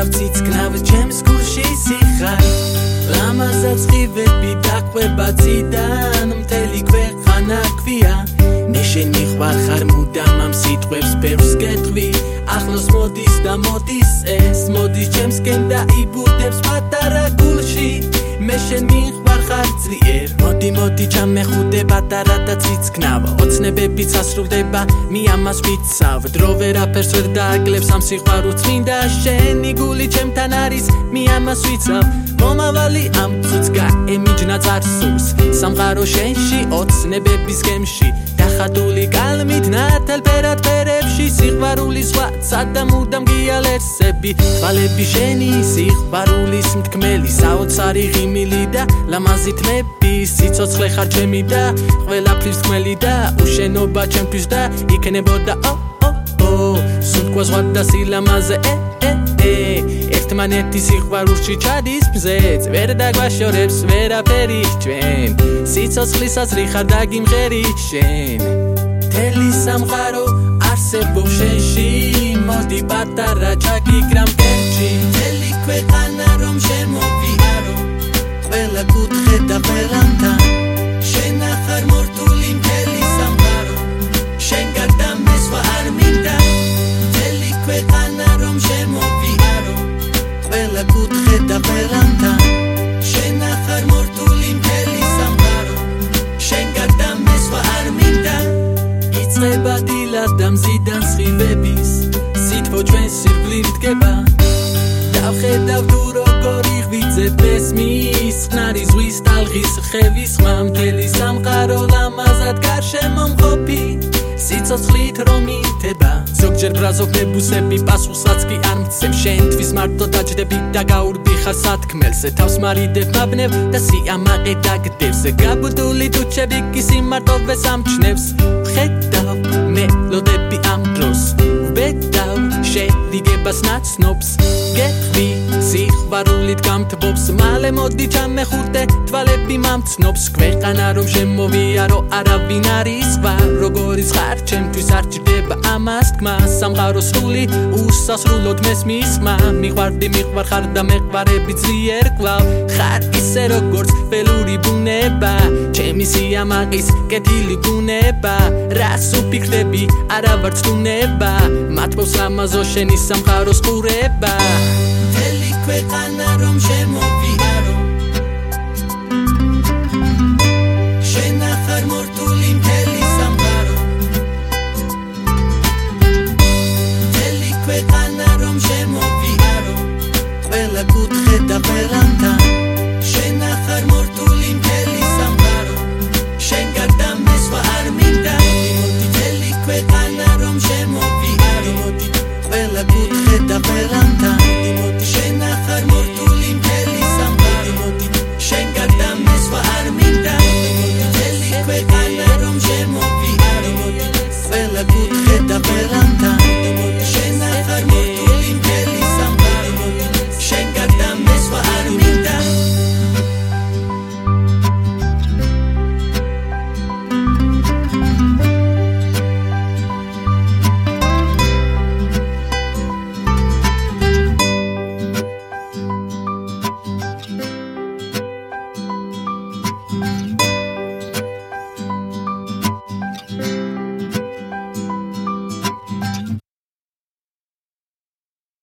არავციცკნავ ჩემს გულში სიხარ ლამაზად ხივები დაყვება ციდან მთელი ქვეყანა ქვია მე შენ მიხვახარ მუდამ ამ სიტყვებს ბევრს გეტყვი ახლოს მოდის და მოდის ეს მოდის ჩემსკენ და იბუდებს პატარა გულში. მე შენ მიხვარ ხარ ძლიერ მოდი მოდი ჩამეხუდე პატარა და ციცკნავა ოცნებები წასრულდება მე ამას ვიცავ. დრო ვერაფერს ვერ დააკლებს ამ სიყვარულს მინდა შენი გული ჩემთან არის მე ამას ვიცავ. მომავალი ამ ცუც გაემიჯნა წარსულს სამყარო შენში ოცნებების გემში დახატული კალმით ნათელ ფერად ფერებში სიყვარულის სხვა სადამუდამ გიალერსები თვალები შენი სიყვარულის მთქმელი საოცარი ღიმილი და ლამაზი თმები სიцоცხლე ხარ ჩემი და ყველაფრის თქმელი და უშენობა ჩემთვის და იქნებოდა ო სუნკვას ვადა სილამაზე ე ე ე ერთმანეთის სიყვარულში ჩადის მზეც ვერ დაგვაშორებს ვერაფერი ჩვენ. სიцоცხლისას რიხარ დაგიმღერი შენ. თელი სამყარო არსებობს შენში. მოდი პატარა ჩაგიგრამ კერჩი თელი ქვეყანა რომ შემოვიარო. ყველა კუთხე და ყველამთან და ყველამთან შენ ახარ მორთული მთელი სამყარო. შენ გარდა მესვა არ მინდა. იწება დილად და მზიდან სხივების. სითბო ჩვენ სირბლით დგება. დავხედავ თუ როგორი ღვიძებ ესმის ხნარი ზღვის ტალღის ხევის ხმა. მთელი სამყარო ლამაზად გარშემო მყოფი სიცოცხლით რომ იტება ზოგჯერ ბრაზობებუსები პასუხსაც კი არ მცემ. შენთვის მარტო დაჯდები და გაურბი ხარ სათქმელზე. თავს მარიდებ მაბნევ და სიამაყე დაგდევს. გაბუდული თუჩები კი სიმარტოვეს ამჩნევს ხედავ მელოდები ამ დროს. ვბედავ შევიგებას ნაცნობს. გეტყვი სიყვარულით გამთბობს. მალე მოდი ჩამეხუტე თვალები მამცნობს. ქვეყანა რომ შემოვიარო არავინ არის ვა როგორიც ხარ ჩემთვის არ ჭირდება ამას თქმა სამყარო სრული უსასრულოდ მესმის ხმა მიყვარდი მიყვარ ხარ და მეყვარები ძლიერ კვლავ ხარ ისე როგორც ველური ბუნება. ჩემი სიამაყის კეთილი ბუნება. რას უფიქრები არა ვარ ცუნება მათბობს ამაზო შენი სამყაროს ყურება. მთელი ქვეყანა რომ შემოვიდა